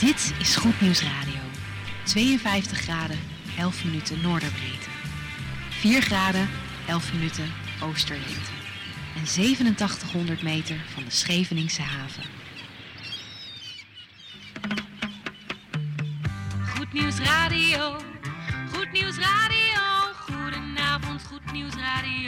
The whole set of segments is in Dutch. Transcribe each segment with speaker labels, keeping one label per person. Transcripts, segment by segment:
Speaker 1: Dit is Goed Nieuws Radio. 52 graden, 11 minuten noorderbreedte. 4 graden, 11 minuten oosterlengte. En 8700 meter van de Scheveningse haven. Goed Nieuws Radio. Goed Nieuws Radio. Goedenavond, Goed Nieuws Radio.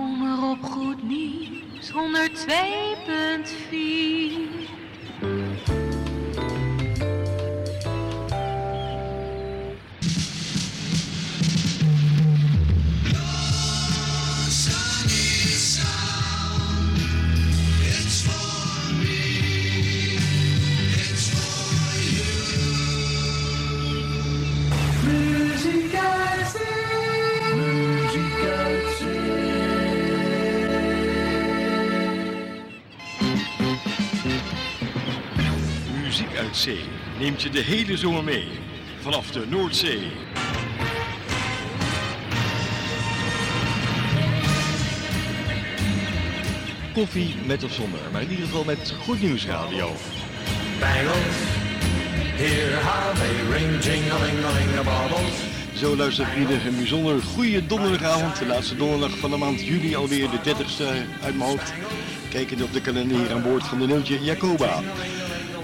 Speaker 1: op Goed Nieuws 102.4
Speaker 2: Neemt je de hele zomer mee. Vanaf de Noordzee. Koffie met of zonder, maar in ieder geval met Goed Nieuws Radio.
Speaker 3: Bangles, how they ring, jing-a-ling-a-ling-a-bobbles.
Speaker 2: Zo luistert vrienden, een bijzonder goede donderdagavond. De laatste donderdag van de maand juli, alweer de 30ste uit mijn hoofd. Kijkend op de kalender hier aan boord van de Neeltje Jacoba.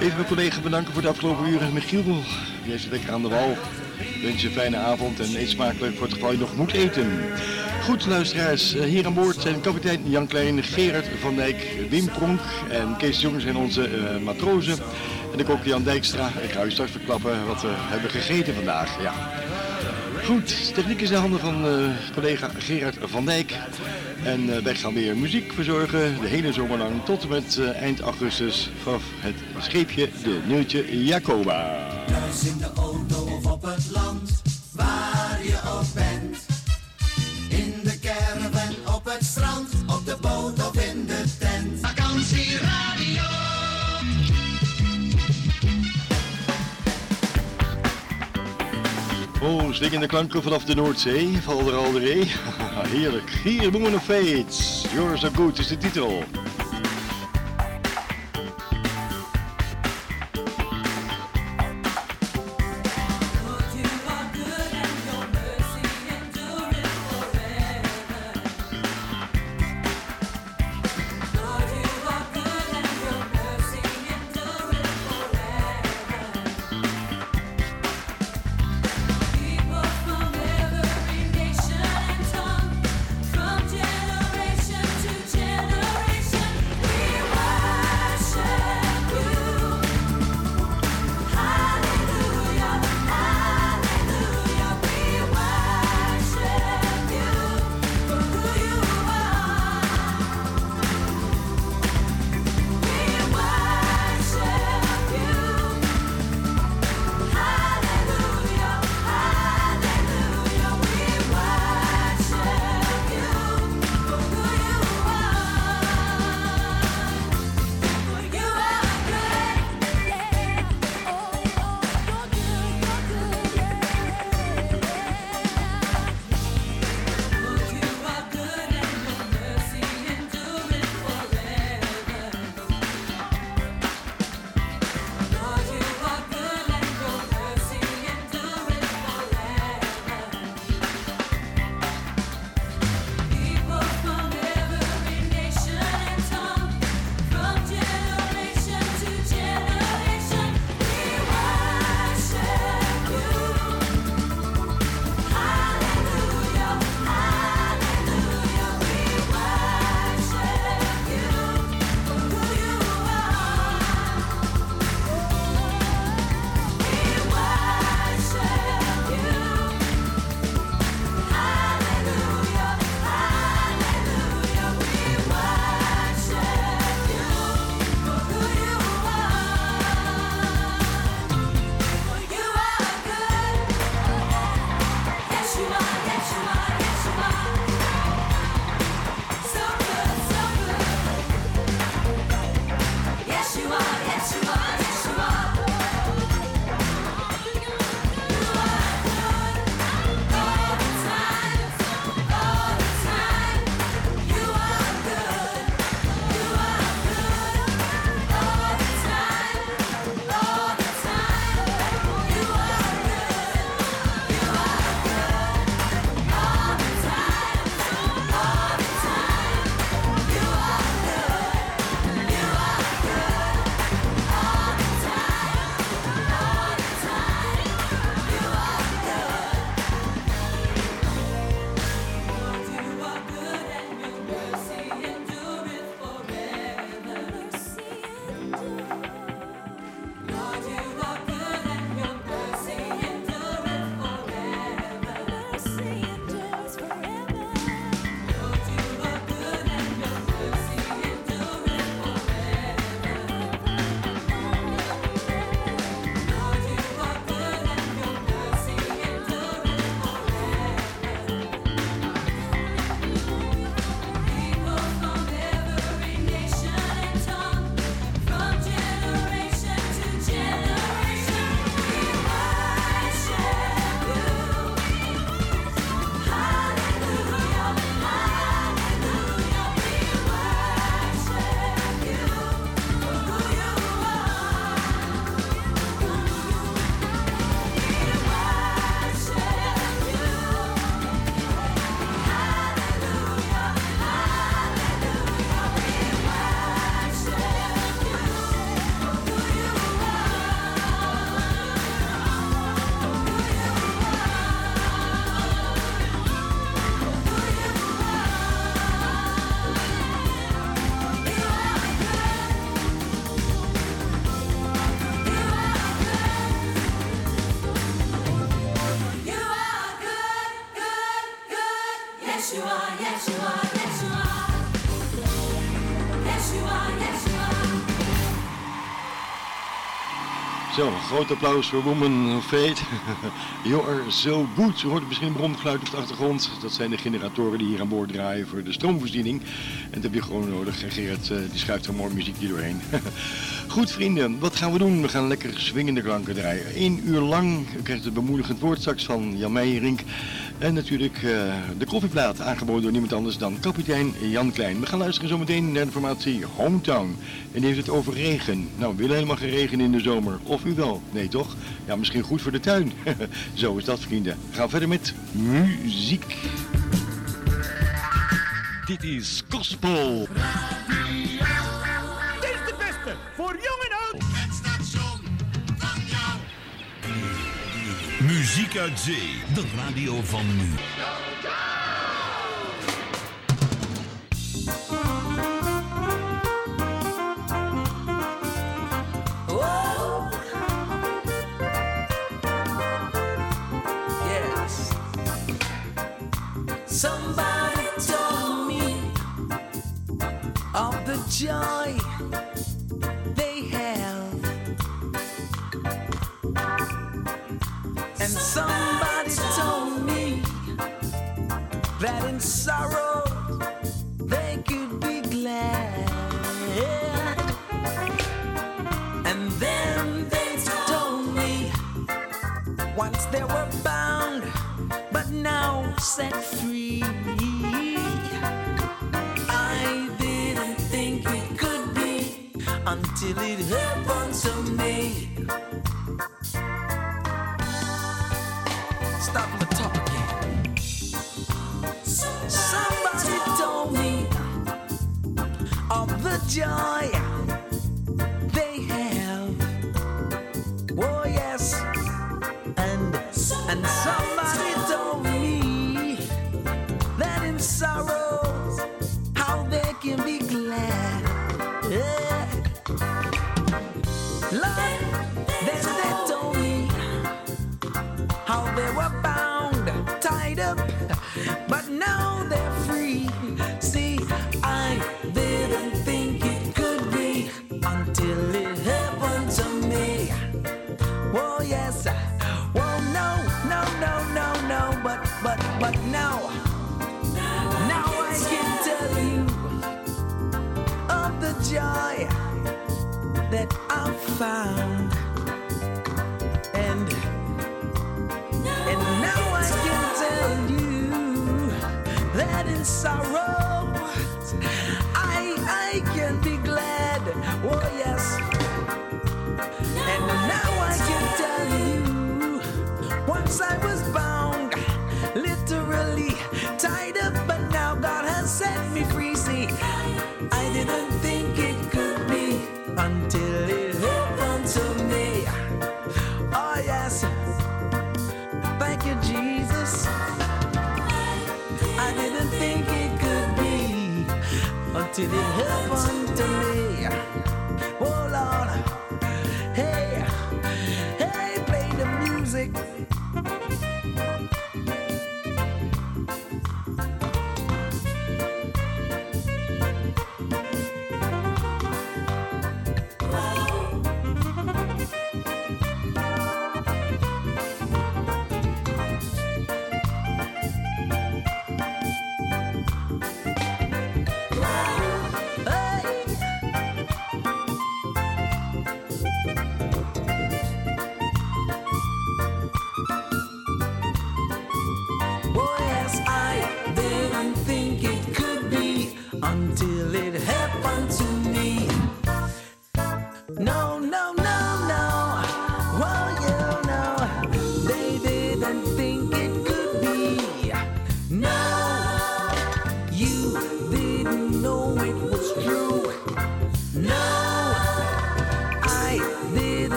Speaker 2: Even mijn collega bedanken voor de afgelopen uren. Michiel, jij zit lekker aan de wal. Wens je een fijne avond en eet smakelijk voor het geval je nog moet eten. Goed luisteraars, eh, hier aan boord zijn kapitein Jan Klein, Gerard van Dijk, Wim Pronk en Kees Jongen zijn onze eh, matrozen. En de kok Jan Dijkstra. Ik ga u straks verklappen wat we hebben gegeten vandaag. Ja. Goed, techniek is in de handen van eh, collega Gerard van Dijk. En eh, wij gaan weer muziek verzorgen, de hele zomer lang, tot en met eh, eind augustus vanaf het scheepje de Neeltje Jacoba.
Speaker 4: Thuis in de auto of op het land, waar je ook bent.
Speaker 2: Oh, stekende klanken vanaf de Noordzee, Valderalderee. Heerlijk. Hier, Moon of Fates. Yours so good is de titel. Groot applaus voor Woman of Fate. You are so good. Je hoort misschien bromgeluid op de achtergrond. Dat zijn de generatoren die hier aan boord draaien voor de stroomvoorziening. En dat heb je gewoon nodig. En Gerrit uh, die schuift er mooi muziekje doorheen. Goed vrienden, wat gaan we doen? We gaan lekker swingende klanken draaien. Eén uur lang. Krijgt het bemoedigend woord straks van Jan Meijerink. En natuurlijk uh, de koffieplaat, aangeboden door niemand anders dan kapitein Jan Klein. We gaan luisteren zometeen naar de formatie Hometown. En die heeft het over regen. Nou, we willen helemaal geen regen in de zomer. Of u wel? Nee toch? Ja, misschien goed voor de tuin. Zo is dat vrienden. We gaan verder met muziek. Dit is Gospel.
Speaker 5: Muziek uit zee, de radio van nu.
Speaker 6: Somebody told me of the joy set free. I didn't think it could be until it happened to me. Tied up, but now God has set me free. See, I didn't think it could be until it happened to me. Oh yes. Thank you, Jesus. I didn't think it could be until it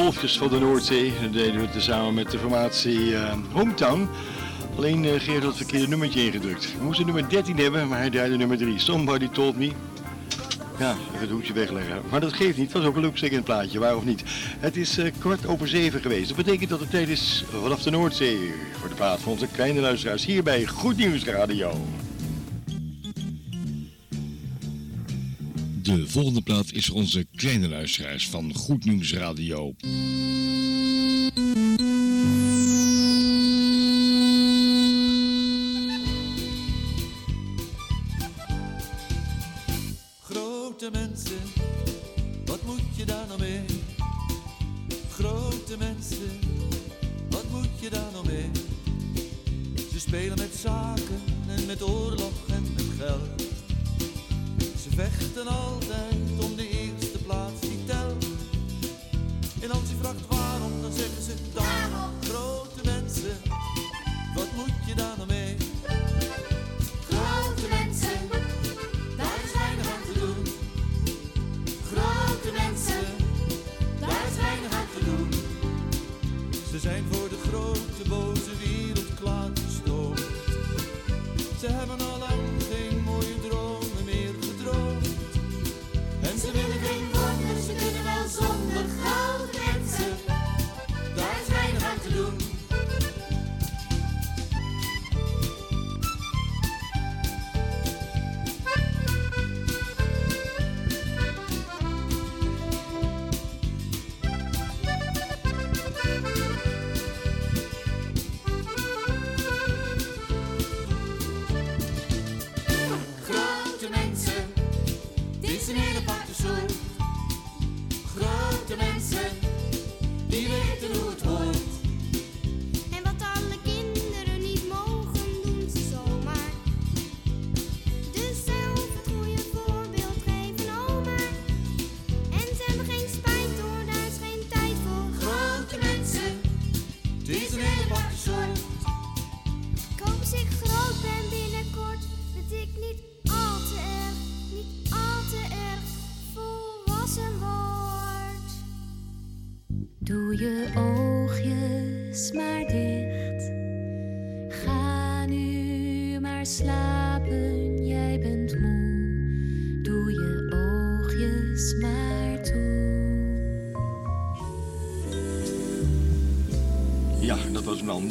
Speaker 2: golfjes van de Noordzee. Dat deden we tezamen met de formatie eh, Hometown. Alleen uh, Geert had het verkeerde nummertje ingedrukt. We moesten nummer 13 hebben, maar hij draaide nummer 3. Somebody told me. Ja, het hoedje wegleggen. Maar dat geeft niet, het was ook een loopstick plaatje, waar of niet. Het is uh, kwart over zeven geweest. Dat betekent dat het tijd is vanaf de Noordzee. Voor de plaats van onze kleine luisteraars hier bij Goed Nieuws Radio.
Speaker 5: De volgende plaat is voor onze kleine luisteraars van Goed Nieuws Radio.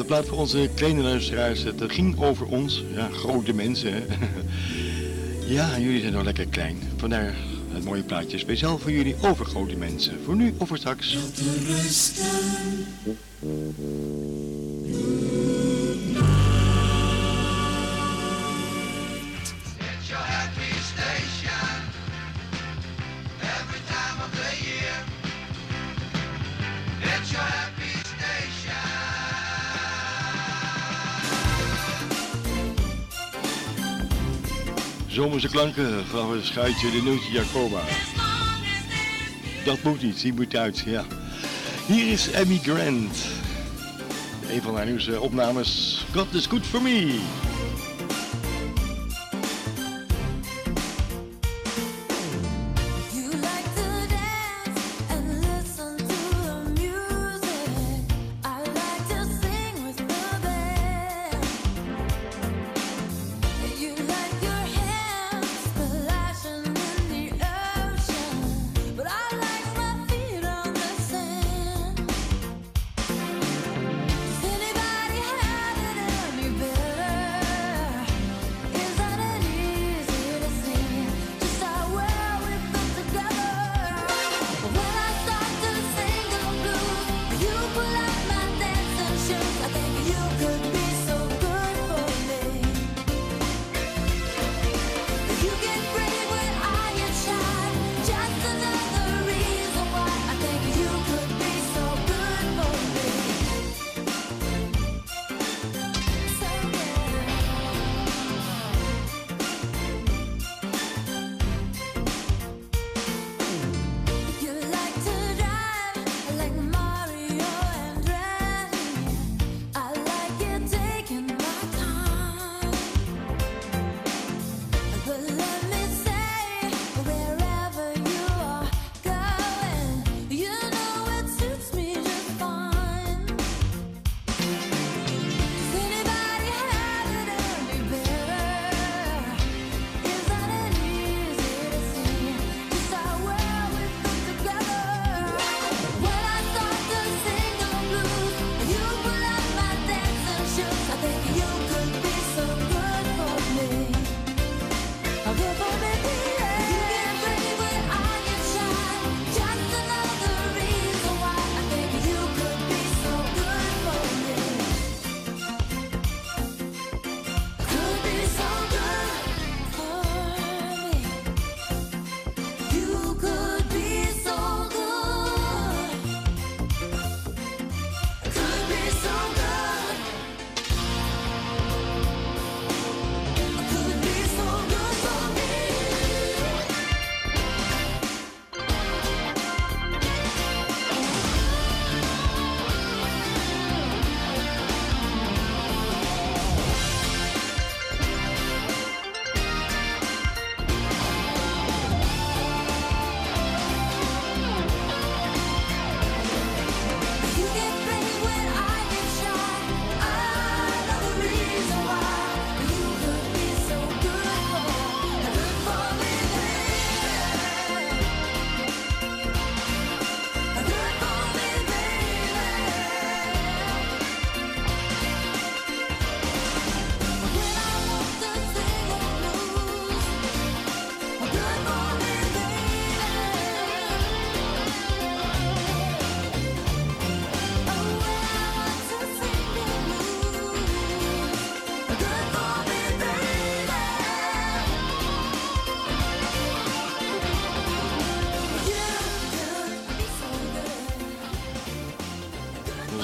Speaker 2: Plaat voor onze kleine luisteraars. Het ging over ons. Ja, grote mensen. Ja, jullie zijn nog lekker klein. Vandaar het mooie plaatje speciaal voor jullie over grote mensen. Voor nu of voor straks. Zomerse klanken van het schuitje de Nootje Jacoba. Dat moet niet, die moet uit, ja. Hier is Emmy Grant. Een van haar nieuwste opnames. God is good for me.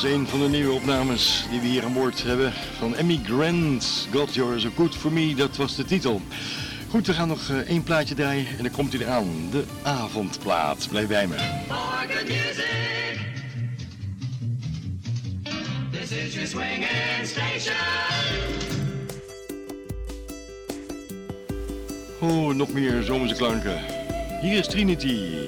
Speaker 7: Een van de nieuwe opnames die we hier aan boord hebben van Emmy Grant. God You're So Good For Me, dat was de titel. Goed, we gaan nog eh, één plaatje draaien en dan komt hij eraan. De avondplaat. Blijf bij me.
Speaker 2: For good music. This is your swinging station.
Speaker 7: Oh, nog meer zomerse klanken. Hier is Trinity.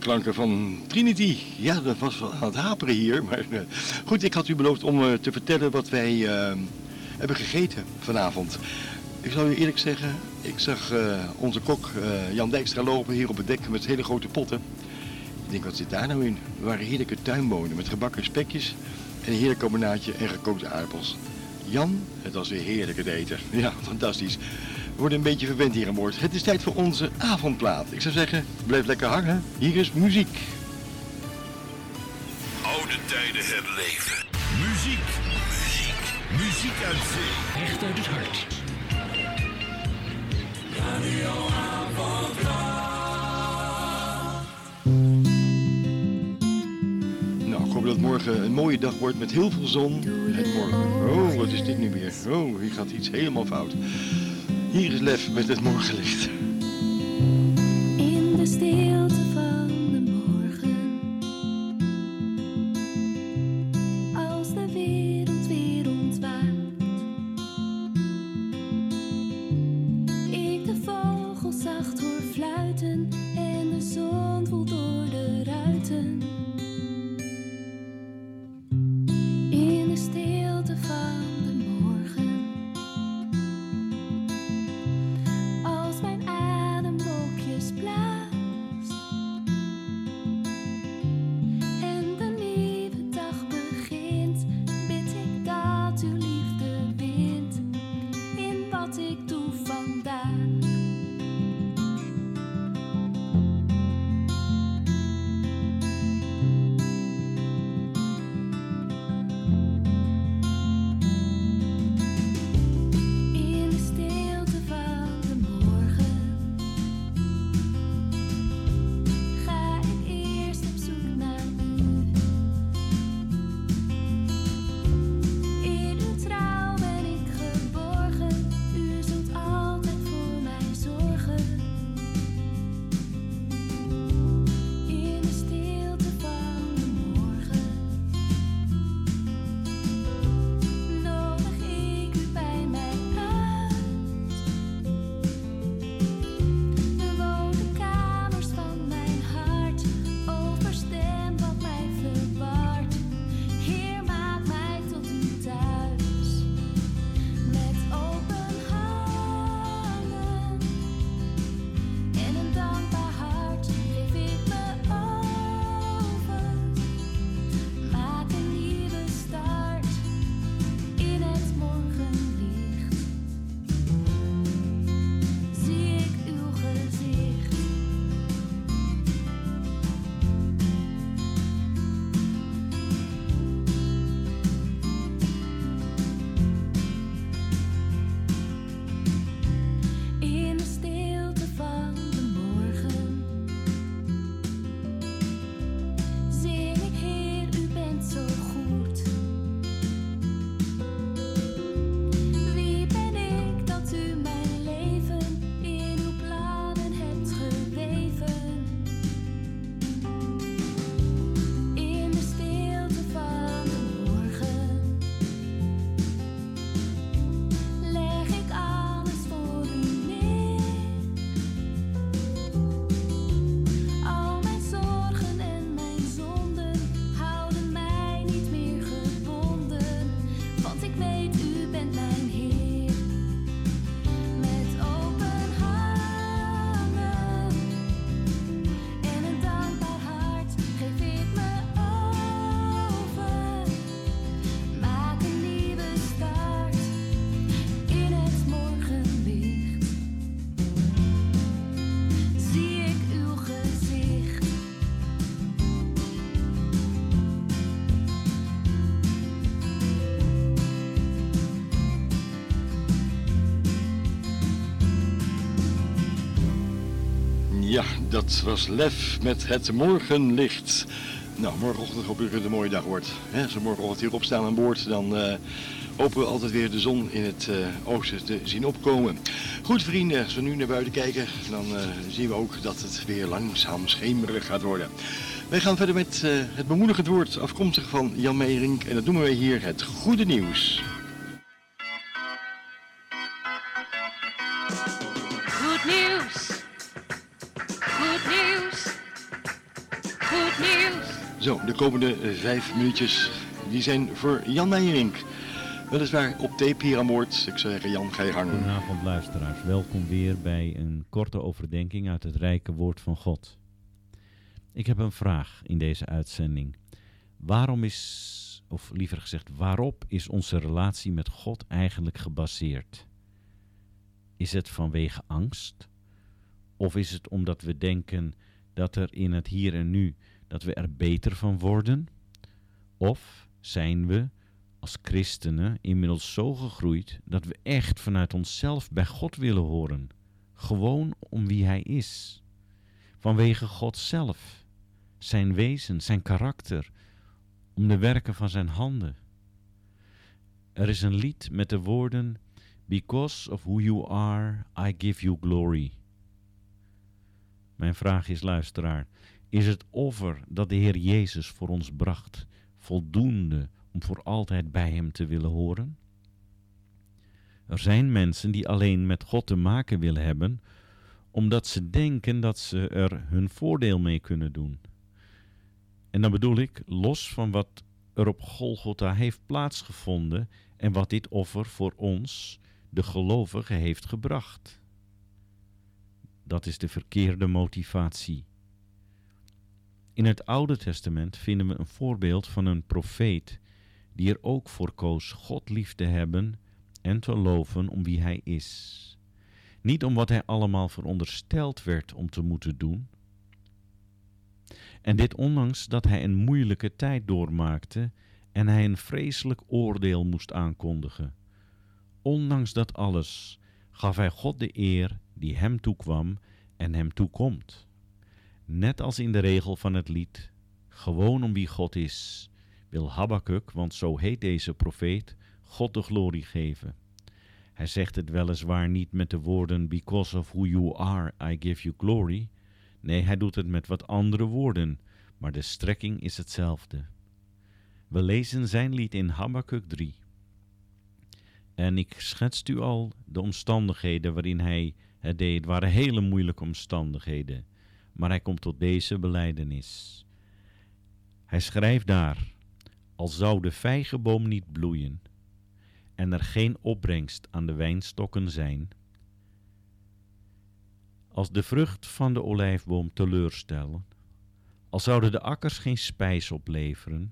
Speaker 7: Klanken van Trinity. Ja, dat was wel aan het haperen hier. Maar eh, goed, ik had u beloofd om eh, te vertellen wat wij eh, hebben gegeten vanavond. Ik zal u eerlijk zeggen, ik zag onze kok Jan Dijkstra lopen hier op het dek met hele grote potten. Ik denk, wat zit daar nou in? Er waren heerlijke tuinbonen met gebakken spekjes en een heerlijk combinaatje en gekookte aardappels. Jan, het was weer heerlijk het eten. Ja, fantastisch. We worden een beetje verwend hier aan boord. Het is tijd voor onze avondplaat. Ik zou zeggen, blijf lekker hangen. Hier is muziek.
Speaker 8: Oude tijden herleven. Muziek, muziek, muziek uit zee. Echt uit het hart.
Speaker 7: Nou, ik hoop dat het morgen een mooie dag wordt met heel veel zon. Het morgen. Oh, wat is dit nu weer? Oh, hier gaat iets helemaal fout. Hier is Lef met het morgenlicht.
Speaker 9: In de stilte
Speaker 2: Dat was Lef met het morgenlicht. Nou, morgenochtend hoop ik dat het een mooie dag wordt. Hè, als we morgenochtend hier opstaan aan boord, dan uh, hopen we altijd weer de zon in het uh, oosten te zien opkomen. Goed vrienden, als we nu naar buiten kijken, dan uh, zien we ook dat het weer langzaam schemerig gaat worden. Wij gaan verder met het bemoedigend woord afkomstig van Jan Meijering en dat noemen wij hier het goede nieuws. Komende vijf minuutjes, die zijn voor Jan Meijering. Weliswaar op tape hier aan boord. Ik zou zeggen, Jan, ga je.
Speaker 10: Goedenavond luisteraars. Welkom weer bij een korte overdenking uit het rijke woord van God. Ik heb een vraag in deze uitzending. Waarom is, of liever gezegd, waarop is onze relatie met God eigenlijk gebaseerd? Is het vanwege angst? Of is het omdat we denken dat er in het hier en nu, dat we er beter van worden? Of zijn we als christenen inmiddels zo gegroeid dat we echt vanuit onszelf bij God willen horen? Gewoon om wie Hij is. Vanwege God zelf, zijn wezen, zijn karakter, om de werken van zijn handen. Er is een lied met de woorden Because of who you are, I give you glory. Mijn vraag is, luisteraar, is het offer dat de Heer Jezus voor ons bracht voldoende om voor altijd bij Hem te willen horen? Er zijn mensen die alleen met God te maken willen hebben, omdat ze denken dat ze er hun voordeel mee kunnen doen. En dan bedoel ik, los van wat er op Golgotha heeft plaatsgevonden en wat dit offer voor ons, de gelovige, heeft gebracht. Dat is de verkeerde motivatie. In het Oude Testament vinden we een voorbeeld van een profeet die er ook voor koos God lief te hebben en te loven om wie hij is. Niet om wat hij allemaal verondersteld werd om te moeten doen. En dit ondanks dat hij een moeilijke tijd doormaakte en hij een vreselijk oordeel moest aankondigen. Ondanks dat alles gaf hij God de eer die hem toekwam en hem toekomt. Net als in de regel van het lied, gewoon om wie God is, wil Habakkuk, want zo heet deze profeet, God de glorie geven. Hij zegt het weliswaar niet met de woorden Because of who you are, I give you glory. Nee, hij doet het met wat andere woorden, maar de strekking is hetzelfde. We lezen zijn lied in Habakkuk 3. En ik schetst u al de omstandigheden waarin hij het deed. Waren hele moeilijke omstandigheden. Maar hij komt tot deze beleidenis. Hij schrijft daar: Al zou de vijgenboom niet bloeien en er geen opbrengst aan de wijnstokken zijn, als de vrucht van de olijfboom teleurstellen, al zouden de akkers geen spijs opleveren,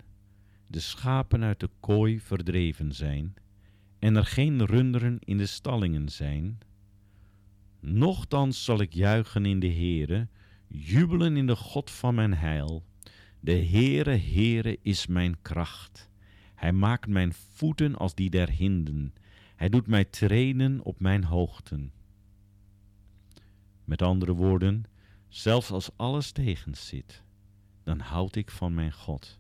Speaker 10: de schapen uit de kooi verdreven zijn, en er geen runderen in de stallingen zijn, nochtans zal ik juichen in de Heere, jubelen in de God van mijn heil. De Heere, Heere is mijn kracht. Hij maakt mijn voeten als die der hinden. Hij doet mij treden op mijn hoogten. Met andere woorden, zelfs als alles tegenzit, dan houd ik van mijn God.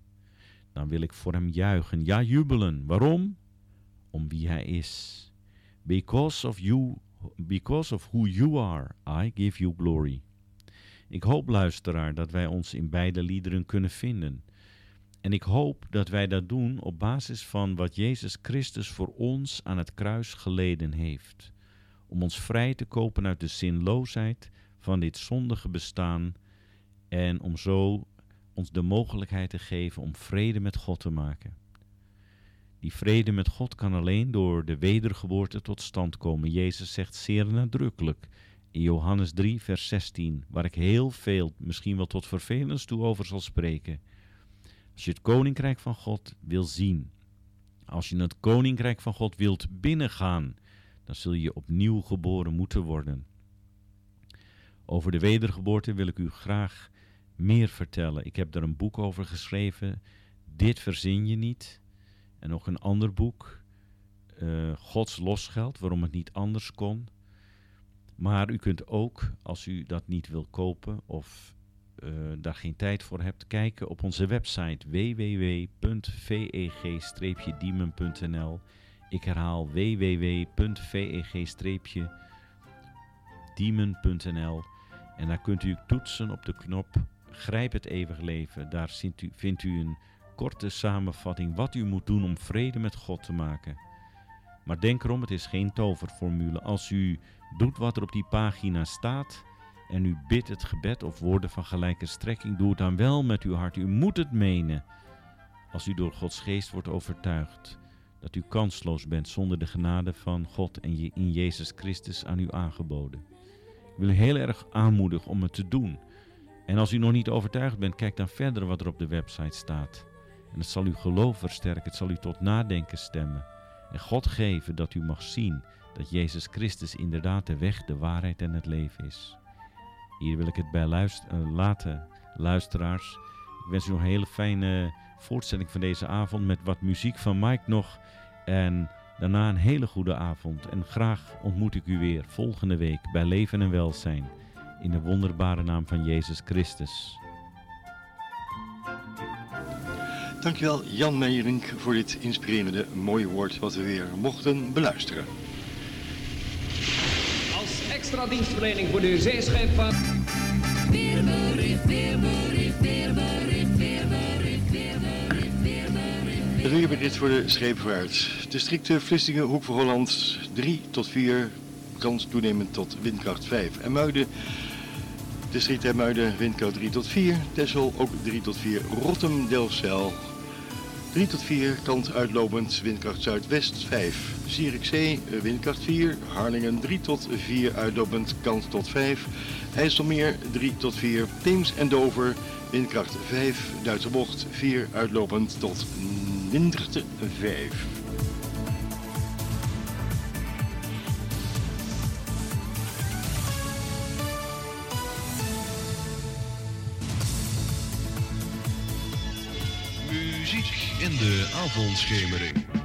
Speaker 10: Dan wil ik voor hem juichen, ja jubelen. Waarom? Om wie hij is. Because of you, because of who you are, I give you glory. Ik hoop, luisteraar, dat wij ons in beide liederen kunnen vinden. En ik hoop dat wij dat doen op basis van wat Jezus Christus voor ons aan het kruis geleden heeft. Om ons vrij te kopen uit de zinloosheid van dit zondige bestaan en om zo ons de mogelijkheid te geven om vrede met God te maken. Die vrede met God kan alleen door de wedergeboorte tot stand komen. Jezus zegt zeer nadrukkelijk in Johannes 3, vers 16, waar ik heel veel, misschien wel tot vervelens toe over zal spreken. Als je het koninkrijk van God wil zien, als je het koninkrijk van God wilt binnengaan, dan zul je opnieuw geboren moeten worden. Over de wedergeboorte wil ik u graag meer vertellen. Ik heb daar een boek over geschreven. Dit verzin je niet. En nog een ander boek. Uh, Gods losgeld, waarom het niet anders kon. Maar u kunt ook, als u dat niet wil kopen of eh, daar geen tijd voor hebt, kijken op onze website www.veg-diemen.nl. Ik herhaal www.veg-diemen.nl. En daar kunt u toetsen op de knop Grijp het eeuwig leven. Daar vindt u, vindt u een korte samenvatting wat u moet doen om vrede met God te maken. Maar denk erom, het is geen toverformule. Als u doet wat er op die pagina staat en u bidt het gebed of woorden van gelijke strekking, doe het dan wel met uw hart. U moet het menen. Als u door Gods geest wordt overtuigd dat u kansloos bent zonder de genade van God en je in Jezus Christus aan u aangeboden. Ik wil u heel erg aanmoedigen om het te doen. En als u nog niet overtuigd bent, kijk dan verder wat er op de website staat. En het zal uw geloof versterken, het zal u tot nadenken stemmen. En God geven dat u mag zien dat Jezus Christus inderdaad de weg, de waarheid en het leven is. Hier wil ik het bij luister uh, laten, luisteraars. Ik wens u nog een hele fijne voortzetting van deze avond met wat muziek van Mike nog. En daarna een hele goede avond. En graag ontmoet ik u weer volgende week bij Leven en Welzijn. In de wonderbare naam van Jezus Christus.
Speaker 2: Dankjewel Jan Meijerink voor dit inspirerende mooie woord wat we weer mochten beluisteren.
Speaker 11: Extra dienstverlening voor de zeescheepvaart.
Speaker 9: Weerbericht, weerbericht,
Speaker 2: voor de scheepvaart. Districten Vlissingen, Hoek van Holland 3 tot 4, kans toenemend tot windkracht 5. En Muiden, district Muiden, windkracht 3 tot 4. Texel ook 3 tot 4. Rotterdam, Delfzijl 3 tot 4, kant uitlopend, windkracht zuidwest 5. Zierikzee, windkracht 4. Harlingen 3 tot 4, uitlopend, kant tot 5. IJsselmeer 3 tot 4. Theems en Dover, windkracht 5. Duitse bocht 4, uitlopend tot windkracht 5.
Speaker 6: De avondschemering.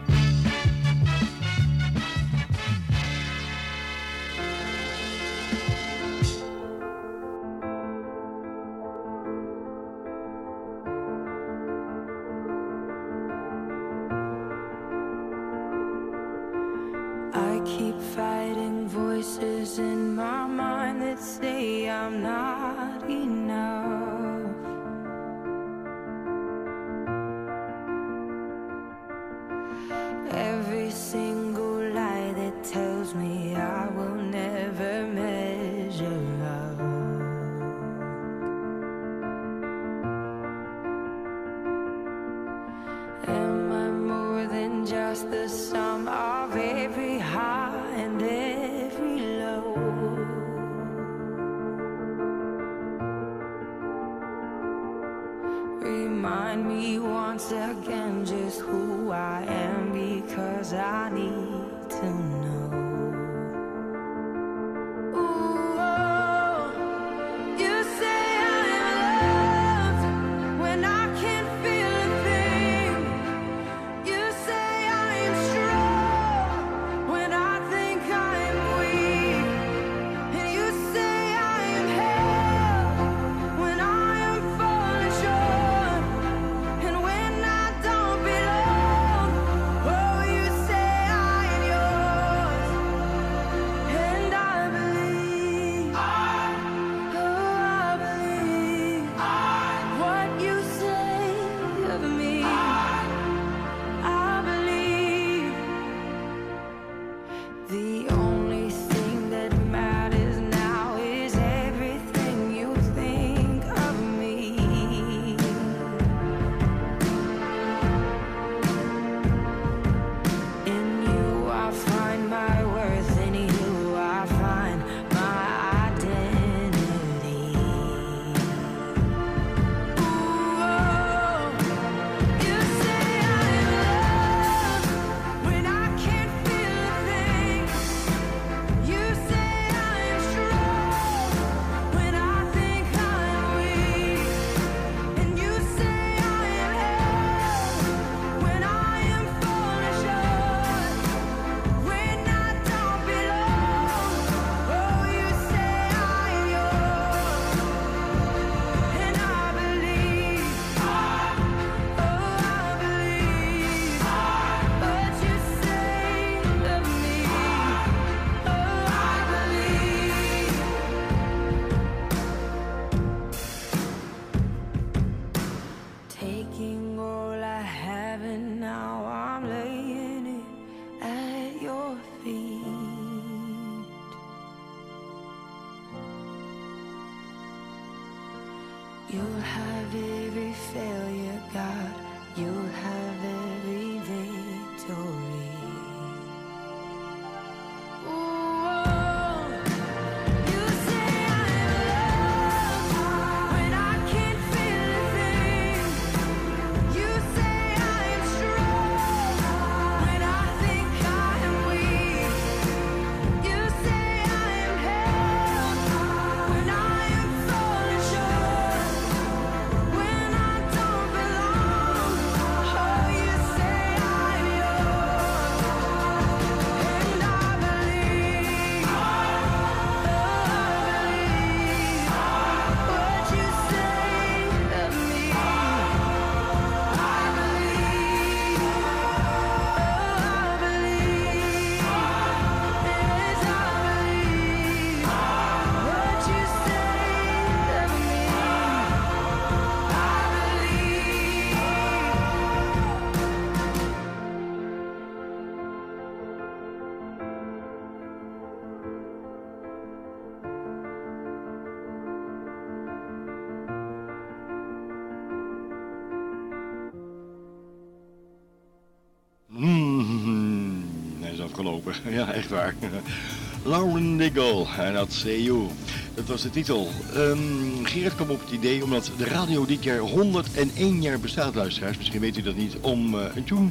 Speaker 2: Ja, echt waar. Lauren Diggle en dat Say You. Dat was de titel. Ehm Gerard kwam op het idee, omdat de radio dit jaar 101 jaar bestaat, luisteraars. Misschien weet u dat niet, om eh, een tune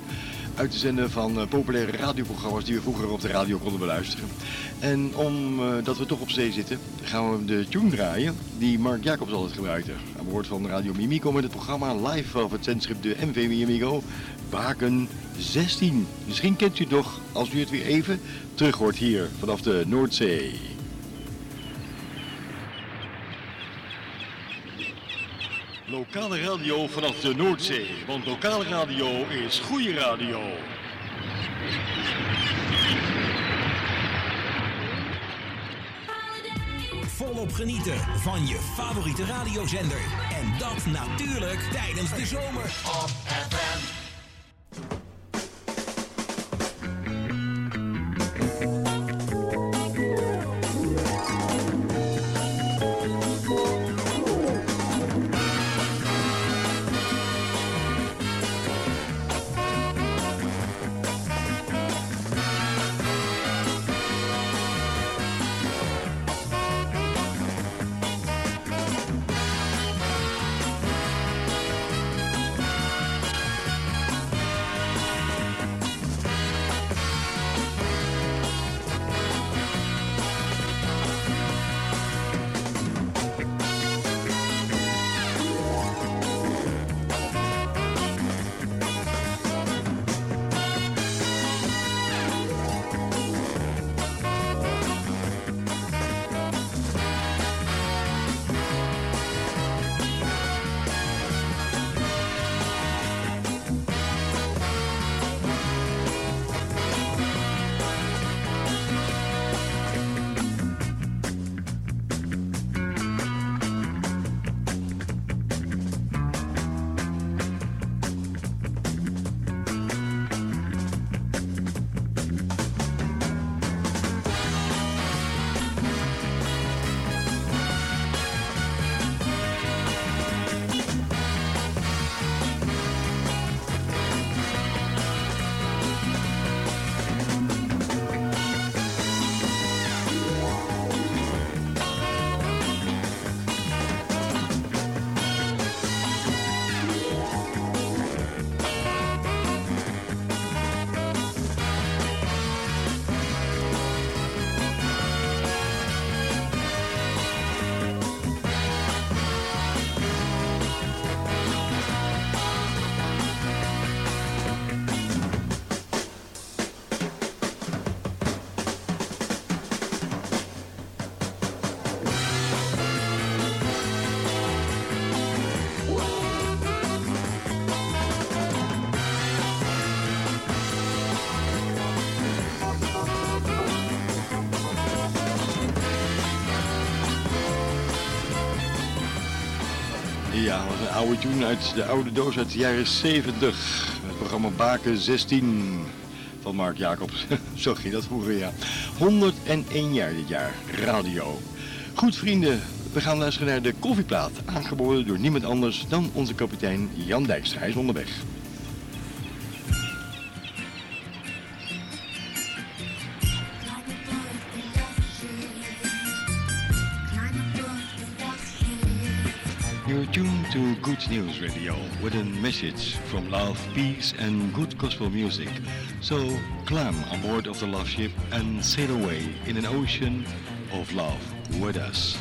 Speaker 2: uit te zenden van eh, populaire radioprogramma's die we vroeger op de radio konden beluisteren. En omdat we toch op zee zitten, gaan we de tune draaien die Mark Jacobs altijd gebruikte. Aan boord van Radio Mimico met het programma live van het zendschip de MV Mimico. Waken 16. Misschien kent u het nog als u het weer even terug hoort hier vanaf de Noordzee. Lokale radio vanaf de Noordzee, want lokale radio is goede radio.
Speaker 8: Volop genieten van je favoriete radiozender. En dat natuurlijk tijdens de zomer. Op
Speaker 2: Ja, wat een oude tune uit de oude doos uit de jaren 70. Het programma Baken 16 van Mark Jacobs. Zo ging dat vroeger, ja. 101 jaar dit jaar, radio. Goed vrienden, We gaan luisteren naar de koffieplaat, aangeboden door niemand anders dan onze kapitein Jan Dijkstra. Hij is onderweg. To Good News Radio with a message from love, peace and good gospel music. So climb on board of the love ship and sail away in an ocean of love with us.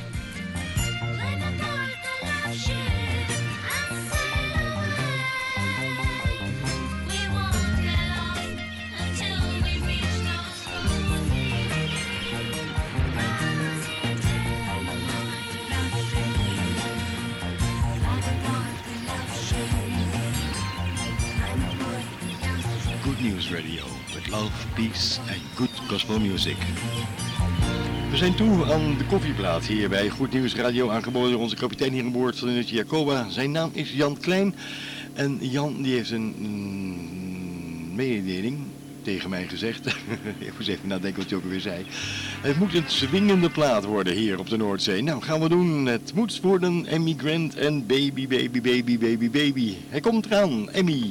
Speaker 2: Peace and good gospel music. We zijn toe aan de koffieplaat hier bij Goed Nieuws Radio, aangeboden door onze kapitein hier aan boord van de Jacoba. Zijn naam is Jan Klein en Jan die heeft een mm, mededeling tegen mij gezegd. Ik moest even nadenken wat hij ook alweer zei. Het moet een swingende plaat worden hier op de Noordzee. Nou, gaan we doen. Het moet worden Emmy Grant en Baby, Baby, Baby, Baby, Baby. Hij komt eraan, Emmy.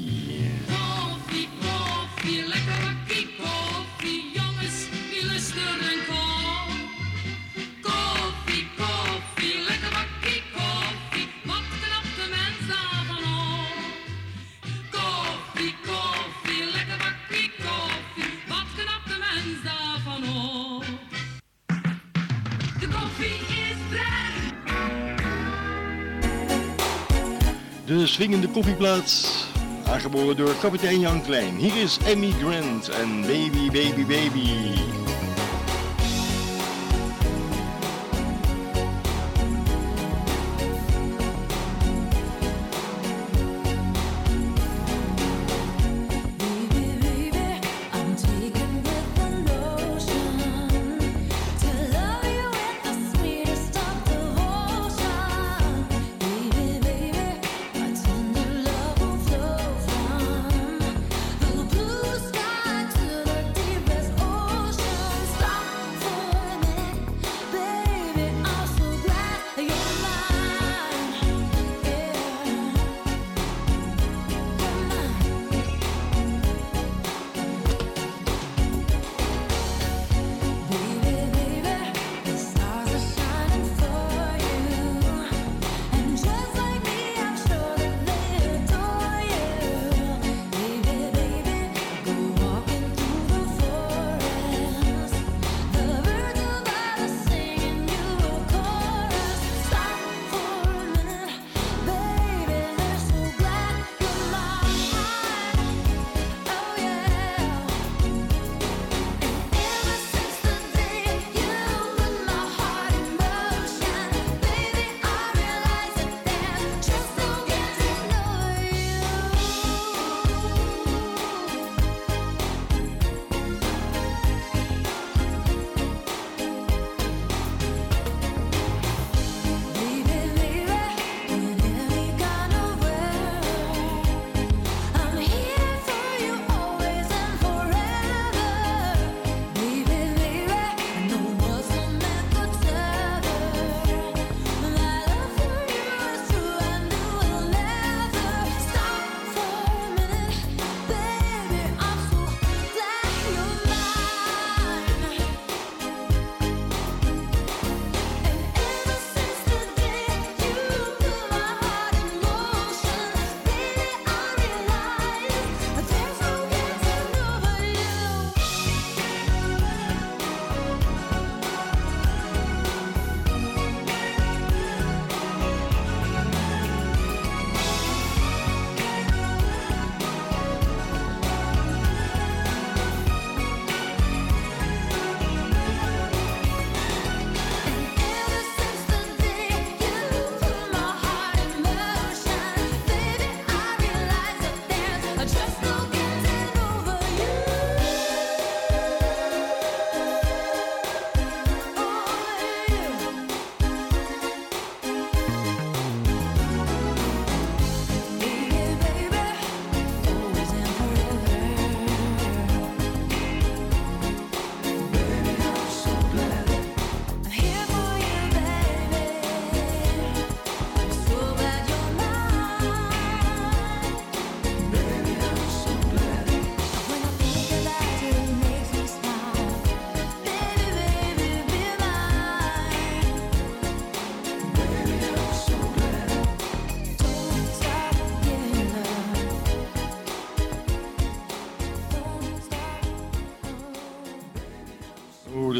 Speaker 2: Swingende koffieplaat, aangeboden door kapitein Jan Klein. Hier is Emmy Grant en Baby, Baby, Baby.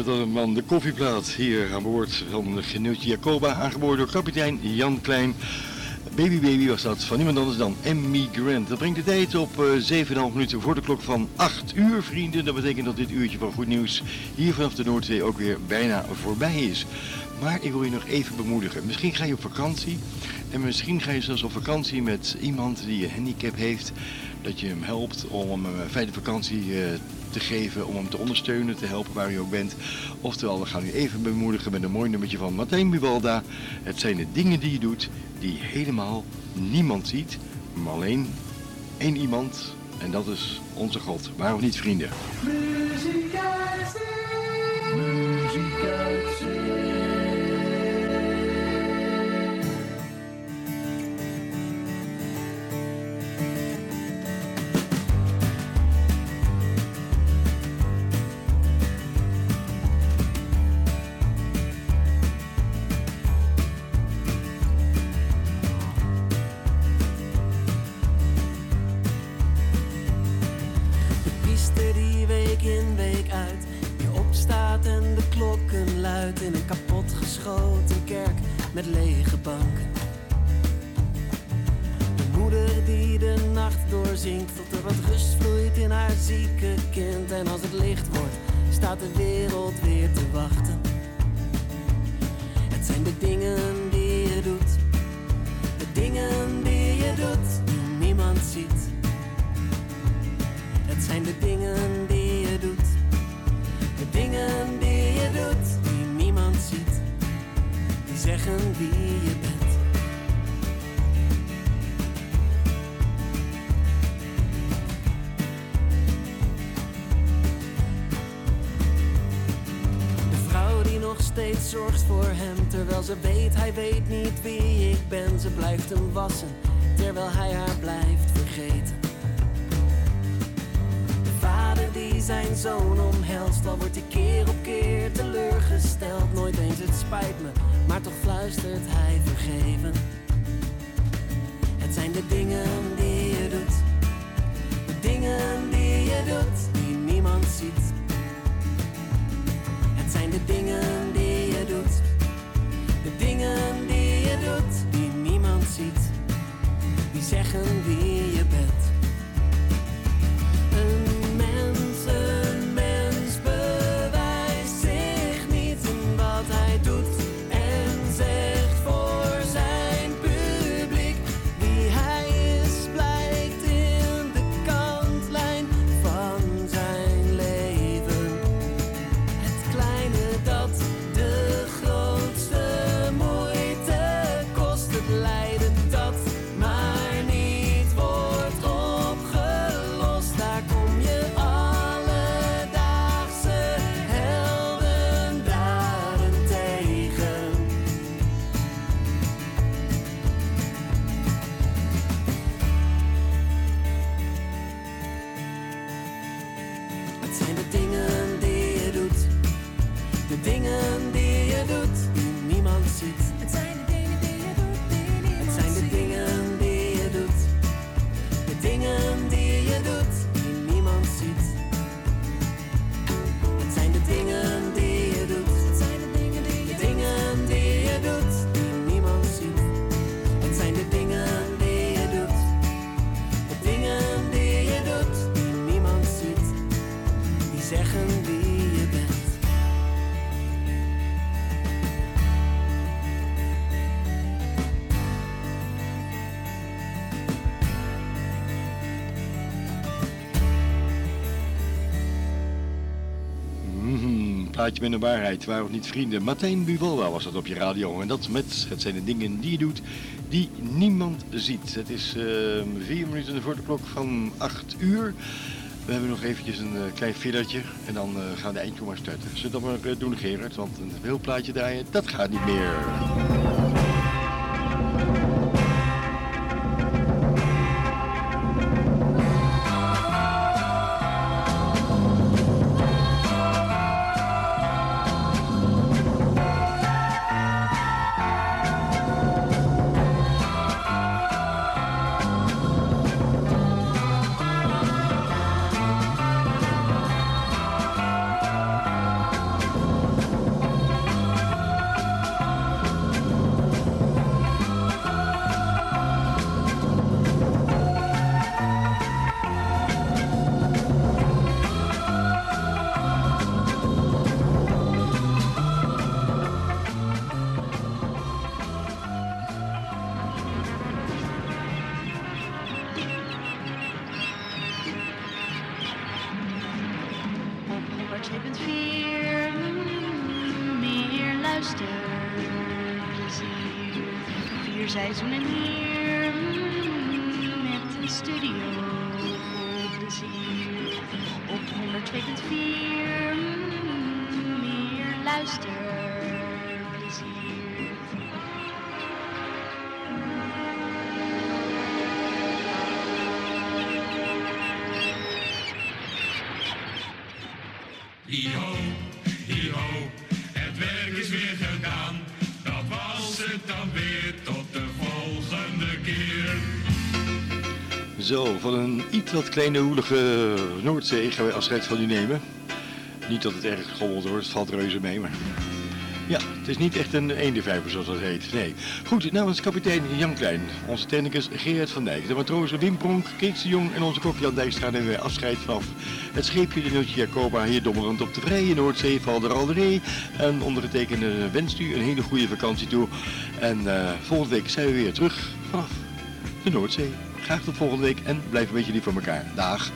Speaker 2: Dat een man de koffieplaat hier aan boord van de Geneutje Jacoba, aangeboden door kapitein Jan Klein. Baby Baby was dat van niemand anders dan Emmy Grant. Dat brengt de tijd op eh 7,5 minuten voor de klok van 8 uur, vrienden. Dat betekent dat dit uurtje van goed nieuws hier vanaf de Noordzee ook weer bijna voorbij is. Maar ik wil je nog even bemoedigen. Misschien ga je op vakantie en misschien ga je zelfs op vakantie met iemand die een handicap heeft. Dat je hem helpt om hem een fijne vakantie eh, te geven, om hem te ondersteunen, te helpen waar u ook bent. Oftewel, we gaan u even bemoedigen met een mooi nummertje van Martijn Buwalda. Het zijn de dingen die je doet die helemaal niemand ziet, maar alleen één iemand. En dat is onze God. Waarom niet, vrienden?
Speaker 4: Muziek uit. Muziek.
Speaker 12: De dingen die je doet. De dingen die je doet, die niemand ziet. Die zeggen wie je bent. De vrouw die nog steeds zorgt voor hem, terwijl ze weet, hij weet niet wie ik ben. Ze blijft hem wassen, terwijl hij haar blijft vergeten. Zijn zoon omhelst, al wordt hij keer op keer teleurgesteld. Nooit eens het spijt me, maar toch fluistert hij vergeven. Het zijn de dingen die je doet, de dingen die je doet, die niemand ziet. Het zijn de dingen die je doet, de dingen die je doet, die niemand ziet. Die zeggen wie je bent.
Speaker 2: Plaatje met een waarheid, waarom niet vrienden? Martijn Buwalda was dat op je radio. En dat met, het zijn de dingen die je doet, die niemand ziet. Het is eh, vier minuten voor de klok van 8 uur. We hebben nog eventjes een eh, klein fillertje en dan eh, gaan de eindje starten. Zullen we dat maar eh, doen, Gerard? Want een heel plaatje draaien, dat gaat niet meer. Zo, van een iets wat kleine hoelige Noordzee gaan wij afscheid van u nemen. Niet dat het erg geschommeld wordt, het valt reuze mee, maar... Ja, het is niet echt een eendenvijver zoals dat heet, nee. Goed, namens kapitein Jan Klein, onze technicus Gerard van Dijk, de matrozen Wim Pronk, Kees de Jong en onze kok Jan Dijkstra nemen wij afscheid vanaf het scheepje de Nultje Jacoba hier dommerend op de vrije Noordzee, Val de Ralderee. En ondergetekende wenst u een hele goede vakantie toe. En eh, volgende week zijn we weer terug vanaf de Noordzee. Graag tot volgende week en blijf een beetje lief voor elkaar. Dag.